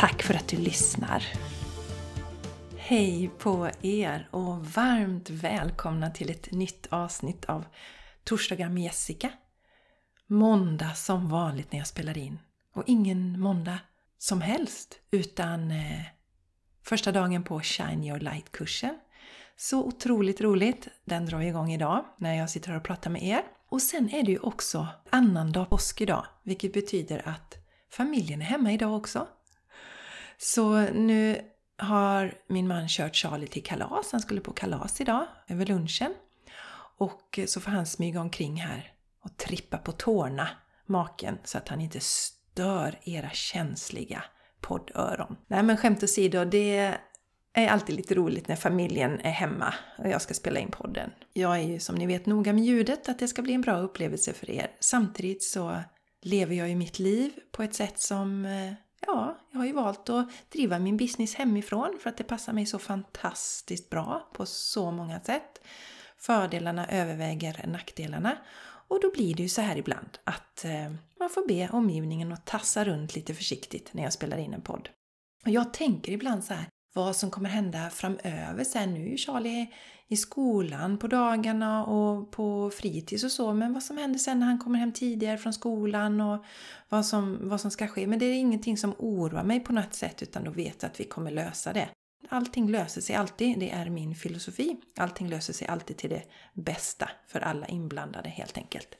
Tack för att du lyssnar! Hej på er och varmt välkomna till ett nytt avsnitt av Torsdagar med Jessica. Måndag som vanligt när jag spelar in. Och ingen måndag som helst utan eh, första dagen på Shine Your Light-kursen. Så otroligt roligt! Den drar igång idag när jag sitter här och pratar med er. Och sen är det ju också annandag påsk idag, vilket betyder att familjen är hemma idag också. Så nu har min man kört Charlie till kalas. Han skulle på kalas idag över lunchen. Och så får han smyga omkring här och trippa på tårna, maken, så att han inte stör era känsliga poddöron. Nej men skämt åsido, det är alltid lite roligt när familjen är hemma och jag ska spela in podden. Jag är ju som ni vet noga med ljudet, att det ska bli en bra upplevelse för er. Samtidigt så lever jag ju mitt liv på ett sätt som eh, ja, jag har ju valt att driva min business hemifrån för att det passar mig så fantastiskt bra på så många sätt. Fördelarna överväger nackdelarna och då blir det ju så här ibland att eh, man får be omgivningen att tassa runt lite försiktigt när jag spelar in en podd. Och jag tänker ibland så här, vad som kommer hända framöver. Sen nu är ju Charlie i skolan på dagarna och på fritids och så. Men vad som händer sen när han kommer hem tidigare från skolan och vad som, vad som ska ske. Men det är ingenting som oroar mig på något sätt utan då vet jag att vi kommer lösa det. Allting löser sig alltid, det är min filosofi. Allting löser sig alltid till det bästa för alla inblandade helt enkelt.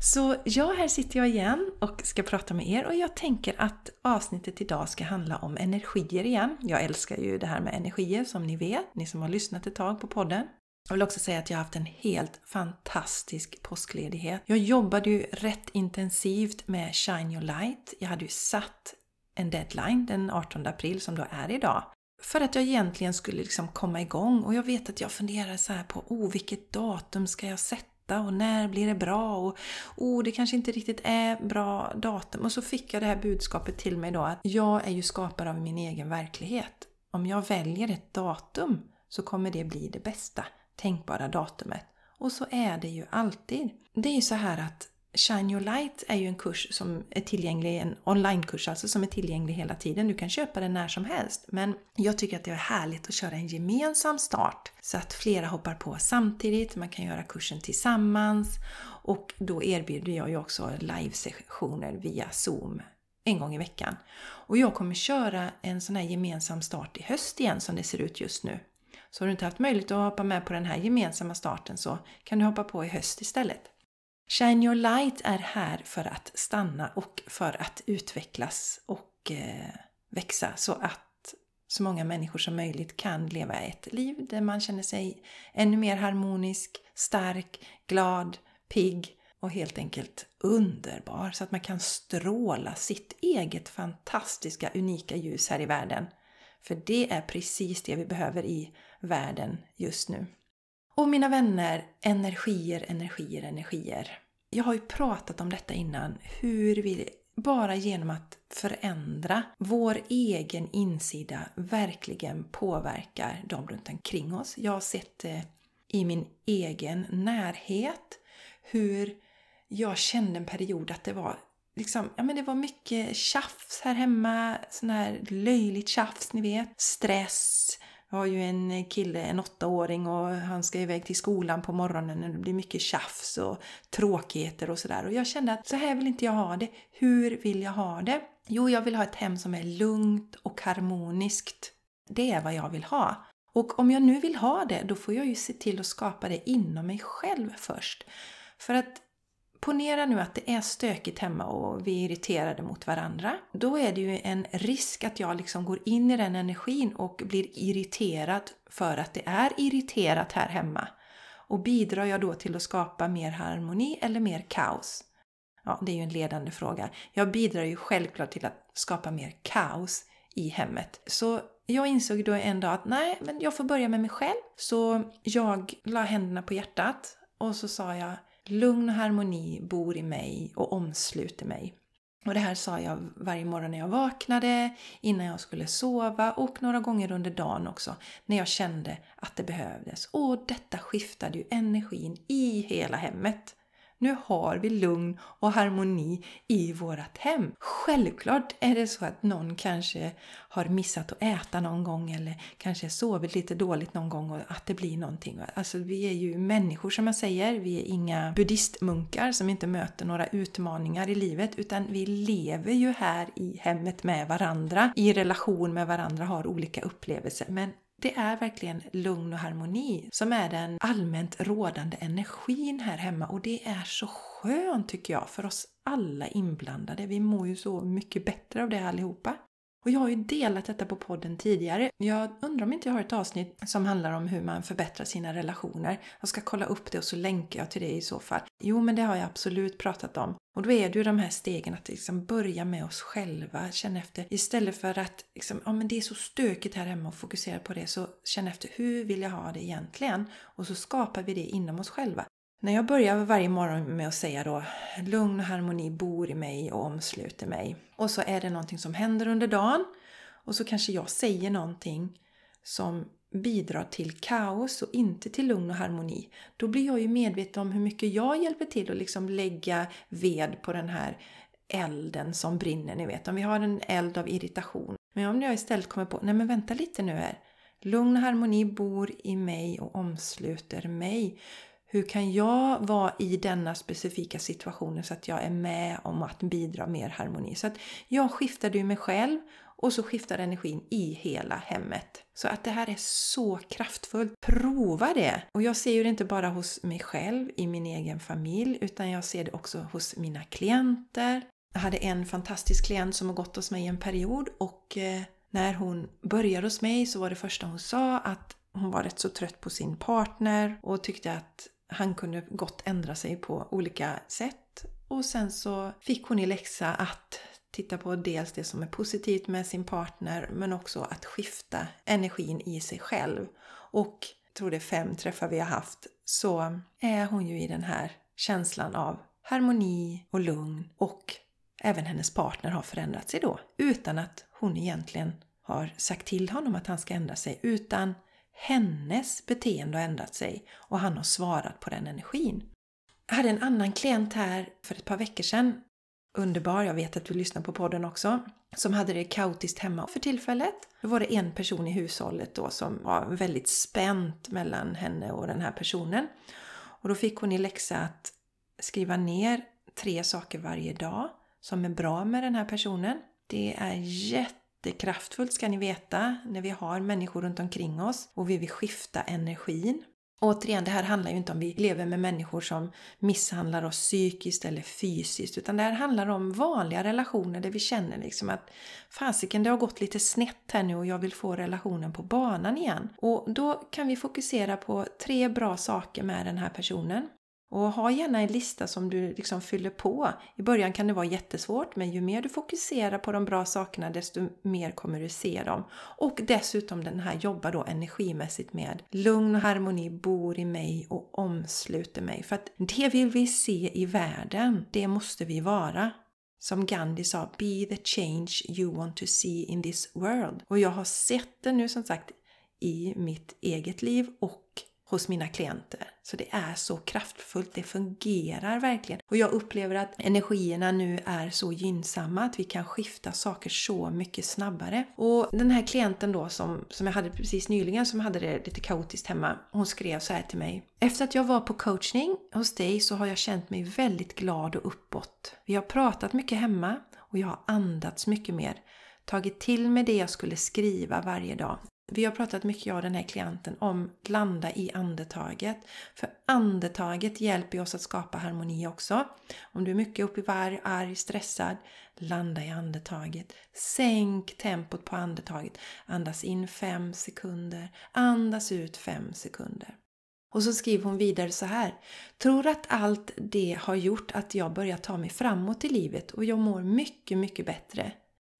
Så ja, här sitter jag igen och ska prata med er och jag tänker att avsnittet idag ska handla om energier igen. Jag älskar ju det här med energier som ni vet, ni som har lyssnat ett tag på podden. Jag vill också säga att jag har haft en helt fantastisk påskledighet. Jag jobbade ju rätt intensivt med Shine Your Light. Jag hade ju satt en deadline den 18 april som då är idag. För att jag egentligen skulle liksom komma igång och jag vet att jag funderar så här på oh, vilket datum ska jag sätta detta och när blir det bra och oh, det kanske inte riktigt är bra datum. Och så fick jag det här budskapet till mig då att jag är ju skapare av min egen verklighet. Om jag väljer ett datum så kommer det bli det bästa tänkbara datumet. Och så är det ju alltid. Det är ju så här att Shine Your Light är ju en kurs som är tillgänglig, en onlinekurs alltså, som är tillgänglig hela tiden. Du kan köpa den när som helst. Men jag tycker att det är härligt att köra en gemensam start så att flera hoppar på samtidigt. Man kan göra kursen tillsammans och då erbjuder jag ju också livesessioner via Zoom en gång i veckan. Och jag kommer köra en sån här gemensam start i höst igen som det ser ut just nu. Så har du inte haft möjlighet att hoppa med på den här gemensamma starten så kan du hoppa på i höst istället. Shine Your Light är här för att stanna och för att utvecklas och eh, växa så att så många människor som möjligt kan leva ett liv där man känner sig ännu mer harmonisk, stark, glad, pigg och helt enkelt underbar så att man kan stråla sitt eget fantastiska, unika ljus här i världen. För det är precis det vi behöver i världen just nu. Och mina vänner, energier, energier, energier. Jag har ju pratat om detta innan, hur vi bara genom att förändra vår egen insida verkligen påverkar de runt omkring oss. Jag har sett det i min egen närhet hur jag kände en period att det var liksom, ja men det var mycket tjafs här hemma, sån här löjligt tjafs ni vet. Stress, jag har ju en eh, kille, en åttaåring och han ska iväg till skolan på morgonen och det blir mycket tjafs och tråkigheter och sådär. Och jag kände att så här vill inte jag ha det. Hur vill jag ha det? Jo, jag vill ha ett hem som är lugnt och harmoniskt. Det är vad jag vill ha. Och om jag nu vill ha det, då får jag ju se till att skapa det inom mig själv först. För att Ponera nu att det är stökigt hemma och vi är irriterade mot varandra. Då är det ju en risk att jag liksom går in i den energin och blir irriterad för att det är irriterat här hemma. Och bidrar jag då till att skapa mer harmoni eller mer kaos? Ja, det är ju en ledande fråga. Jag bidrar ju självklart till att skapa mer kaos i hemmet. Så jag insåg då en dag att nej, men jag får börja med mig själv. Så jag la händerna på hjärtat och så sa jag lugn och harmoni bor i mig och omsluter mig. Och det här sa jag varje morgon när jag vaknade, innan jag skulle sova och några gånger under dagen också när jag kände att det behövdes. Och detta skiftade ju energin i hela hemmet. Nu har vi lugn och harmoni i vårt hem. Självklart är det så att någon kanske har missat att äta någon gång eller kanske sovit lite dåligt någon gång och att det blir någonting. Alltså vi är ju människor som jag säger. Vi är inga buddhistmunkar som inte möter några utmaningar i livet utan vi lever ju här i hemmet med varandra. I relation med varandra har olika upplevelser. Men det är verkligen lugn och harmoni som är den allmänt rådande energin här hemma och det är så skönt tycker jag för oss alla inblandade. Vi mår ju så mycket bättre av det allihopa. Och jag har ju delat detta på podden tidigare. Jag undrar om inte jag har ett avsnitt som handlar om hur man förbättrar sina relationer. Jag ska kolla upp det och så länkar jag till det i så fall. Jo, men det har jag absolut pratat om. Och då är det ju de här stegen att liksom börja med oss själva, känna efter. Istället för att liksom, ja, men det är så stökigt här hemma och fokusera på det, så känna efter hur vill jag ha det egentligen? Och så skapar vi det inom oss själva. När jag börjar varje morgon med att säga då lugn och harmoni bor i mig och omsluter mig. Och så är det någonting som händer under dagen. Och så kanske jag säger någonting som bidrar till kaos och inte till lugn och harmoni. Då blir jag ju medveten om hur mycket jag hjälper till att liksom lägga ved på den här elden som brinner. Ni vet, om vi har en eld av irritation. Men om jag istället kommer på, nej men vänta lite nu här. Lugn och harmoni bor i mig och omsluter mig. Hur kan jag vara i denna specifika situationen så att jag är med om att bidra mer harmoni? Så att jag skiftade ju mig själv och så skiftar energin i hela hemmet. Så att det här är så kraftfullt. Prova det! Och jag ser ju det inte bara hos mig själv, i min egen familj, utan jag ser det också hos mina klienter. Jag hade en fantastisk klient som har gått hos mig en period och eh, när hon började hos mig så var det första hon sa att hon var rätt så trött på sin partner och tyckte att han kunde gott ändra sig på olika sätt. Och sen så fick hon i läxa att titta på dels det som är positivt med sin partner men också att skifta energin i sig själv. Och jag tror det är fem träffar vi har haft så är hon ju i den här känslan av harmoni och lugn och även hennes partner har förändrat sig då utan att hon egentligen har sagt till honom att han ska ändra sig utan hennes beteende har ändrat sig och han har svarat på den energin. Jag hade en annan klient här för ett par veckor sedan. Underbar, jag vet att du lyssnar på podden också. Som hade det kaotiskt hemma för tillfället. Då var det en person i hushållet då som var väldigt spänt mellan henne och den här personen. Och då fick hon i läxa att skriva ner tre saker varje dag som är bra med den här personen. Det är jätte jättekraftfullt ska ni veta när vi har människor runt omkring oss och vi vill skifta energin. Återigen, det här handlar ju inte om vi lever med människor som misshandlar oss psykiskt eller fysiskt utan det här handlar om vanliga relationer där vi känner liksom att fasiken det har gått lite snett här nu och jag vill få relationen på banan igen. Och då kan vi fokusera på tre bra saker med den här personen. Och ha gärna en lista som du liksom fyller på. I början kan det vara jättesvårt men ju mer du fokuserar på de bra sakerna desto mer kommer du se dem. Och dessutom den här jobbar då energimässigt med lugn och harmoni bor i mig och omsluter mig. För att det vill vi se i världen, det måste vi vara. Som Gandhi sa, be the change you want to see in this world. Och jag har sett det nu som sagt i mitt eget liv och hos mina klienter. Så det är så kraftfullt, det fungerar verkligen. Och jag upplever att energierna nu är så gynnsamma att vi kan skifta saker så mycket snabbare. Och den här klienten då som, som jag hade precis nyligen som hade det lite kaotiskt hemma, hon skrev så här till mig. Efter att jag var på coachning hos dig så har jag känt mig väldigt glad och uppåt. Vi har pratat mycket hemma och jag har andats mycket mer tagit till mig det jag skulle skriva varje dag. Vi har pratat mycket, jag och den här klienten, om att landa i andetaget. För andetaget hjälper oss att skapa harmoni också. Om du är mycket uppe i varg, arg, stressad, landa i andetaget. Sänk tempot på andetaget. Andas in 5 sekunder, andas ut 5 sekunder. Och så skriver hon vidare så här. Tror att allt det har gjort att jag börjar ta mig framåt i livet och jag mår mycket, mycket bättre.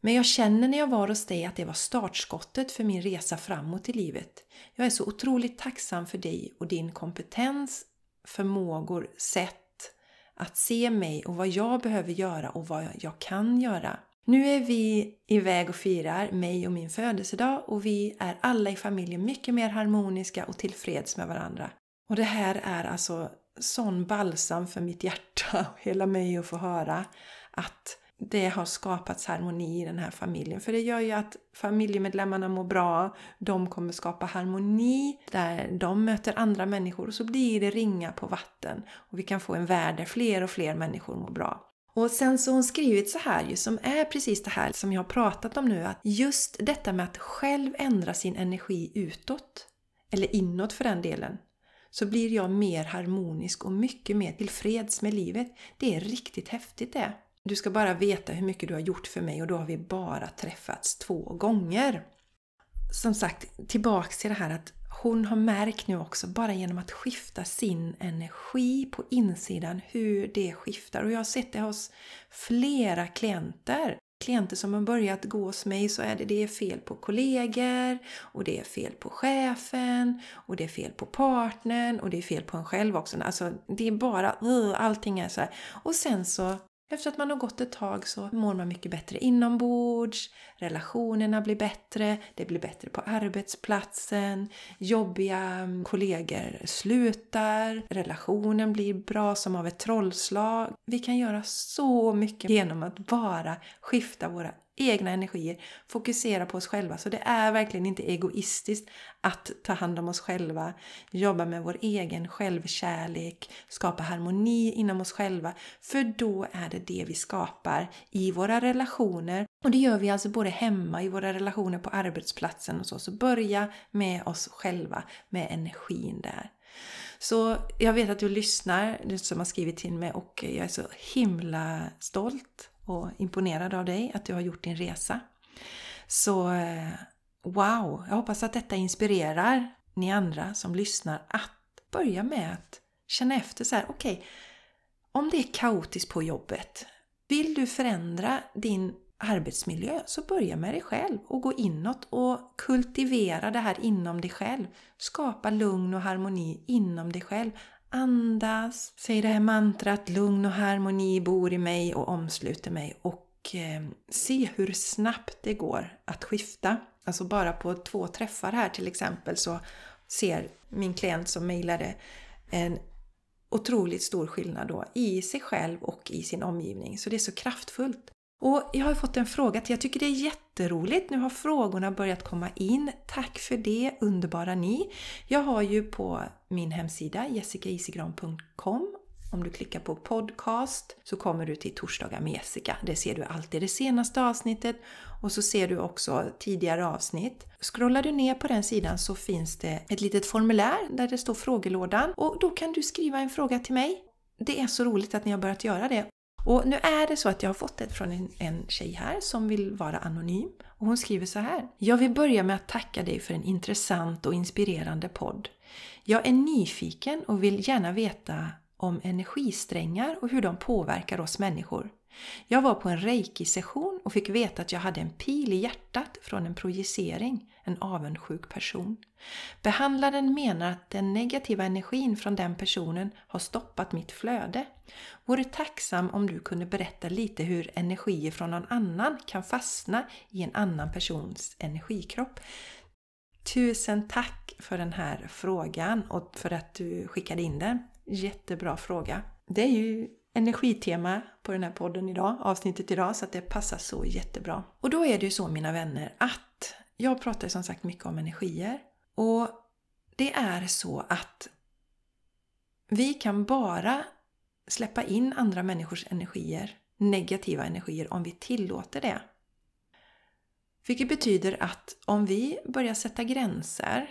Men jag känner när jag var hos dig att det var startskottet för min resa framåt i livet. Jag är så otroligt tacksam för dig och din kompetens, förmågor, sätt att se mig och vad jag behöver göra och vad jag kan göra. Nu är vi iväg och firar mig och min födelsedag och vi är alla i familjen mycket mer harmoniska och tillfreds med varandra. Och det här är alltså sån balsam för mitt hjärta och hela mig att få höra att det har skapats harmoni i den här familjen. För det gör ju att familjemedlemmarna mår bra, de kommer skapa harmoni där de möter andra människor och så blir det ringa på vatten. Och vi kan få en värld där fler och fler människor mår bra. Och sen så har hon skrivit så här ju, som är precis det här som jag har pratat om nu, att just detta med att själv ändra sin energi utåt, eller inåt för den delen, så blir jag mer harmonisk och mycket mer tillfreds med livet. Det är riktigt häftigt det. Du ska bara veta hur mycket du har gjort för mig och då har vi bara träffats två gånger. Som sagt, tillbaks till det här att hon har märkt nu också, bara genom att skifta sin energi på insidan, hur det skiftar. Och jag har sett det hos flera klienter. Klienter som har börjat gå hos mig så är det, det är fel på kollegor och det är fel på chefen och det är fel på partnern och det är fel på en själv också. Alltså det är bara, allting är så här. Och sen så efter att man har gått ett tag så mår man mycket bättre inombords, relationerna blir bättre, det blir bättre på arbetsplatsen, jobbiga mm, kollegor slutar, relationen blir bra som av ett trollslag. Vi kan göra så mycket genom att bara skifta våra egna energier, fokusera på oss själva. Så det är verkligen inte egoistiskt att ta hand om oss själva, jobba med vår egen självkärlek, skapa harmoni inom oss själva. För då är det det vi skapar i våra relationer. Och det gör vi alltså både hemma, i våra relationer på arbetsplatsen och så. Så börja med oss själva, med energin där. Så jag vet att du lyssnar, du som har skrivit till mig och jag är så himla stolt och imponerad av dig, att du har gjort din resa. Så eh, wow! Jag hoppas att detta inspirerar ni andra som lyssnar att börja med att känna efter så här, okej, okay, om det är kaotiskt på jobbet, vill du förändra din arbetsmiljö så börja med dig själv och gå inåt och kultivera det här inom dig själv. Skapa lugn och harmoni inom dig själv. Andas, säg det här mantrat lugn och harmoni bor i mig och omsluter mig och eh, se hur snabbt det går att skifta. Alltså bara på två träffar här till exempel så ser min klient som mejlade en otroligt stor skillnad då i sig själv och i sin omgivning. Så det är så kraftfullt. Och jag har fått en fråga till. Jag tycker det är jätteroligt. Nu har frågorna börjat komma in. Tack för det, underbara ni! Jag har ju på min hemsida jessicaisigran.com om du klickar på podcast så kommer du till torsdagar med Jessica. Det ser du alltid det senaste avsnittet och så ser du också tidigare avsnitt. Scrollar du ner på den sidan så finns det ett litet formulär där det står frågelådan och då kan du skriva en fråga till mig. Det är så roligt att ni har börjat göra det och nu är det så att jag har fått ett från en, en tjej här som vill vara anonym. Och hon skriver så här. Jag vill börja med att tacka dig för en intressant och inspirerande podd. Jag är nyfiken och vill gärna veta om energisträngar och hur de påverkar oss människor. Jag var på en reiki-session och fick veta att jag hade en pil i hjärtat från en projicering, en avundsjuk person. Behandlaren menar att den negativa energin från den personen har stoppat mitt flöde. Vore tacksam om du kunde berätta lite hur energier från någon annan kan fastna i en annan persons energikropp. Tusen tack för den här frågan och för att du skickade in den. Jättebra fråga. Det är ju energitema på den här podden idag, avsnittet idag, så att det passar så jättebra. Och då är det ju så mina vänner att jag pratar som sagt mycket om energier och det är så att vi kan bara släppa in andra människors energier, negativa energier, om vi tillåter det. Vilket betyder att om vi börjar sätta gränser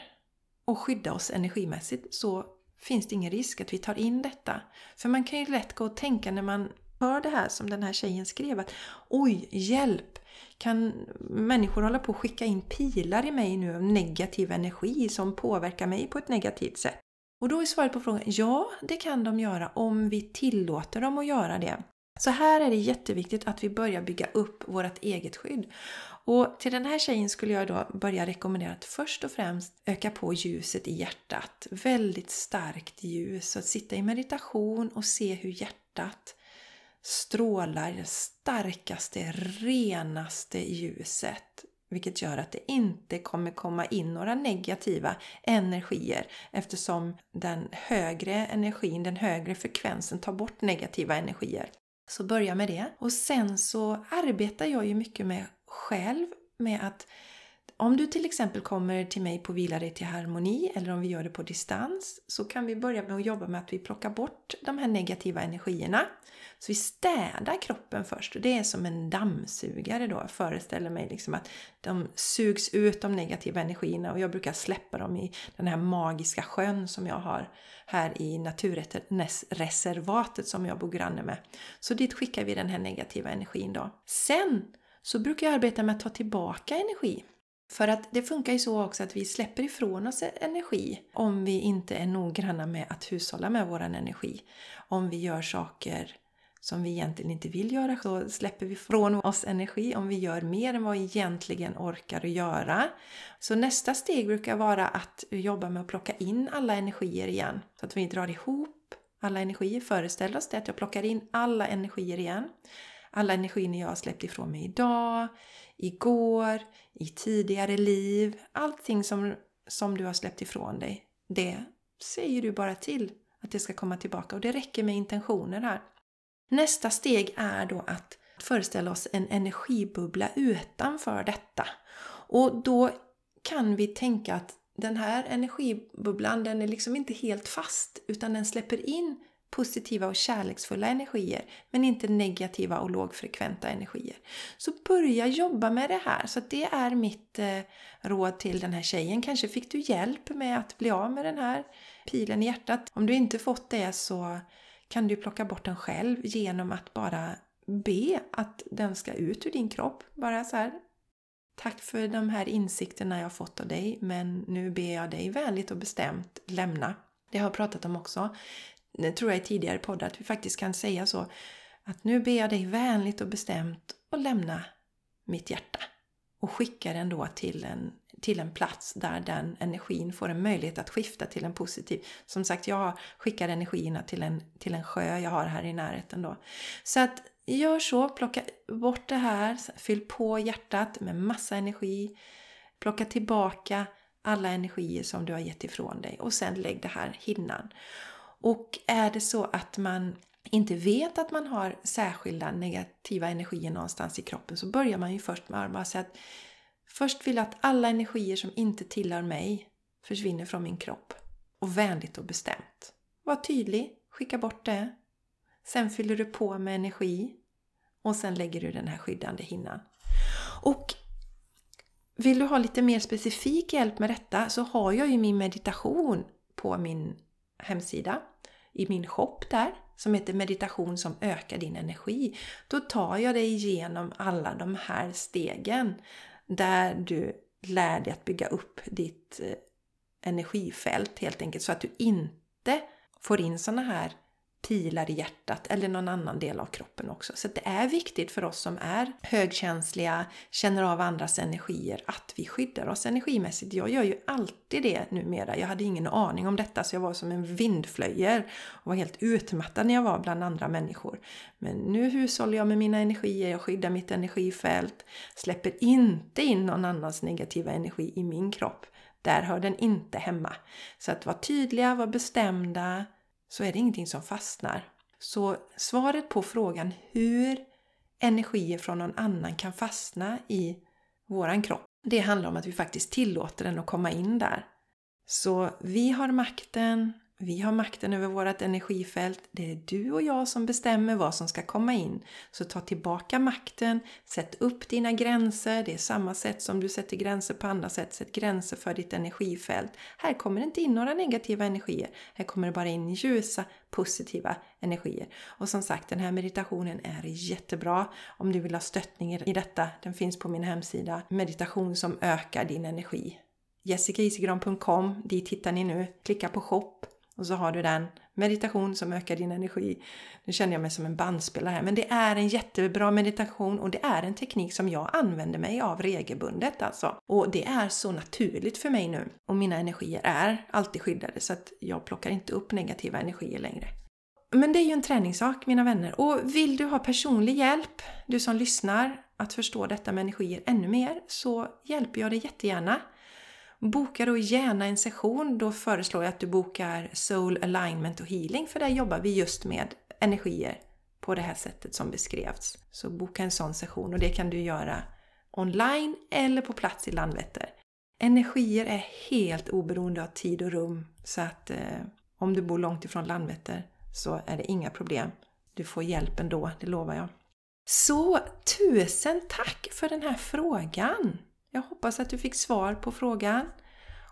och skydda oss energimässigt så finns det ingen risk att vi tar in detta. För man kan ju lätt gå och tänka när man hör det här som den här tjejen skrev att oj, hjälp! Kan människor hålla på att skicka in pilar i mig nu av negativ energi som påverkar mig på ett negativt sätt? Och då är svaret på frågan ja, det kan de göra om vi tillåter dem att göra det. Så här är det jätteviktigt att vi börjar bygga upp vårt eget skydd. Och till den här tjejen skulle jag då börja rekommendera att först och främst öka på ljuset i hjärtat. Väldigt starkt ljus. Så att sitta i meditation och se hur hjärtat strålar det starkaste, renaste ljuset. Vilket gör att det inte kommer komma in några negativa energier eftersom den högre energin, den högre frekvensen tar bort negativa energier. Så börja med det. Och sen så arbetar jag ju mycket med själv med att om du till exempel kommer till mig på Vila dig till harmoni eller om vi gör det på distans så kan vi börja med att jobba med att vi plockar bort de här negativa energierna. Så vi städar kroppen först. och Det är som en dammsugare då. Jag föreställer mig liksom att de sugs ut de negativa energierna och jag brukar släppa dem i den här magiska sjön som jag har här i naturreservatet som jag bor granne med. Så dit skickar vi den här negativa energin då. Sen så brukar jag arbeta med att ta tillbaka energi. För att det funkar ju så också att vi släpper ifrån oss energi om vi inte är noggranna med att hushålla med vår energi. Om vi gör saker som vi egentligen inte vill göra så släpper vi ifrån oss energi om vi gör mer än vad vi egentligen orkar att göra. Så nästa steg brukar vara att jobba med att plocka in alla energier igen. Så att vi drar ihop alla energier. Föreställ oss det att jag plockar in alla energier igen. Alla energier jag har släppt ifrån mig idag, igår, i tidigare liv. Allting som, som du har släppt ifrån dig. Det säger du bara till att det ska komma tillbaka och det räcker med intentioner här. Nästa steg är då att föreställa oss en energibubbla utanför detta. Och då kan vi tänka att den här energibubblan den är liksom inte helt fast utan den släpper in positiva och kärleksfulla energier men inte negativa och lågfrekventa energier. Så börja jobba med det här. Så det är mitt eh, råd till den här tjejen. Kanske fick du hjälp med att bli av med den här pilen i hjärtat. Om du inte fått det så kan du plocka bort den själv genom att bara be att den ska ut ur din kropp. Bara så här. Tack för de här insikterna jag fått av dig men nu ber jag dig vänligt och bestämt lämna. Det har jag pratat om också det tror jag i tidigare poddar, att vi faktiskt kan säga så att nu ber jag dig vänligt och bestämt att lämna mitt hjärta och skicka den då till en, till en plats där den energin får en möjlighet att skifta till en positiv. Som sagt, jag skickar energierna till en, till en sjö jag har här i närheten då. Så att gör så, plocka bort det här, fyll på hjärtat med massa energi, plocka tillbaka alla energier som du har gett ifrån dig och sen lägg det här hinnan. Och är det så att man inte vet att man har särskilda negativa energier någonstans i kroppen så börjar man ju först med att säga att först vill jag att alla energier som inte tillhör mig försvinner från min kropp. Och vänligt och bestämt. Var tydlig, skicka bort det. Sen fyller du på med energi och sen lägger du den här skyddande hinnan. Och vill du ha lite mer specifik hjälp med detta så har jag ju min meditation på min hemsida i min shop där som heter meditation som ökar din energi. Då tar jag dig igenom alla de här stegen där du lär dig att bygga upp ditt eh, energifält helt enkelt så att du inte får in såna här pilar i hjärtat eller någon annan del av kroppen också. Så det är viktigt för oss som är högkänsliga, känner av andras energier, att vi skyddar oss energimässigt. Jag gör ju alltid det numera. Jag hade ingen aning om detta så jag var som en vindflöjer och var helt utmattad när jag var bland andra människor. Men nu hushållar jag med mina energier, jag skyddar mitt energifält, släpper inte in någon annans negativa energi i min kropp. Där hör den inte hemma. Så att vara tydliga, vara bestämda, så är det ingenting som fastnar. Så svaret på frågan hur energier från någon annan kan fastna i våran kropp, det handlar om att vi faktiskt tillåter den att komma in där. Så vi har makten, vi har makten över vårt energifält. Det är du och jag som bestämmer vad som ska komma in. Så ta tillbaka makten, sätt upp dina gränser. Det är samma sätt som du sätter gränser på andra sätt. Sätt gränser för ditt energifält. Här kommer det inte in några negativa energier. Här kommer det bara in ljusa, positiva energier. Och som sagt, den här meditationen är jättebra om du vill ha stöttning i detta. Den finns på min hemsida. Meditation som ökar din energi. Jessicaisegran.com, dit hittar ni nu. Klicka på shop och så har du den meditation som ökar din energi. Nu känner jag mig som en bandspelare här, men det är en jättebra meditation och det är en teknik som jag använder mig av regelbundet alltså. Och det är så naturligt för mig nu. Och mina energier är alltid skyddade så att jag plockar inte upp negativa energier längre. Men det är ju en träningssak mina vänner och vill du ha personlig hjälp, du som lyssnar, att förstå detta med energier ännu mer så hjälper jag dig jättegärna. Boka då gärna en session. Då föreslår jag att du bokar Soul Alignment och Healing för där jobbar vi just med energier på det här sättet som beskrevs. Så boka en sån session och det kan du göra online eller på plats i Landvetter. Energier är helt oberoende av tid och rum så att eh, om du bor långt ifrån Landvetter så är det inga problem. Du får hjälp ändå, det lovar jag. Så tusen tack för den här frågan! Jag hoppas att du fick svar på frågan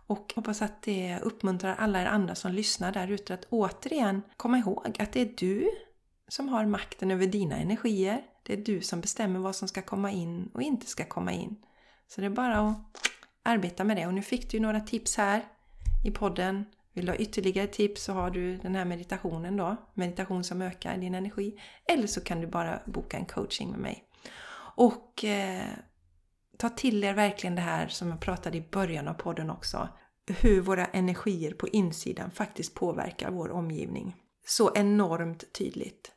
och hoppas att det uppmuntrar alla er andra som lyssnar där ute att återigen komma ihåg att det är du som har makten över dina energier. Det är du som bestämmer vad som ska komma in och inte ska komma in. Så det är bara att arbeta med det. Och nu fick du några tips här i podden. Vill du ha ytterligare tips så har du den här meditationen då. Meditation som ökar din energi. Eller så kan du bara boka en coaching med mig. Och eh, ta till er verkligen det här som jag pratade i början av podden också. Hur våra energier på insidan faktiskt påverkar vår omgivning. Så enormt tydligt.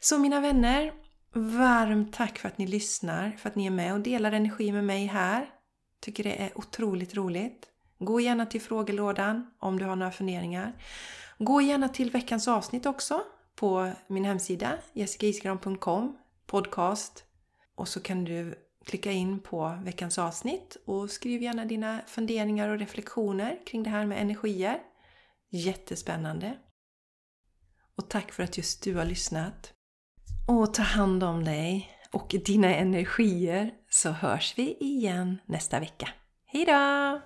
Så mina vänner, varmt tack för att ni lyssnar, för att ni är med och delar energi med mig här. Tycker det är otroligt roligt. Gå gärna till frågelådan om du har några funderingar. Gå gärna till veckans avsnitt också på min hemsida jessikaisgran.com podcast och så kan du klicka in på veckans avsnitt och skriv gärna dina funderingar och reflektioner kring det här med energier. Jättespännande! Och tack för att just du har lyssnat. Och ta hand om dig och dina energier så hörs vi igen nästa vecka. Hejdå!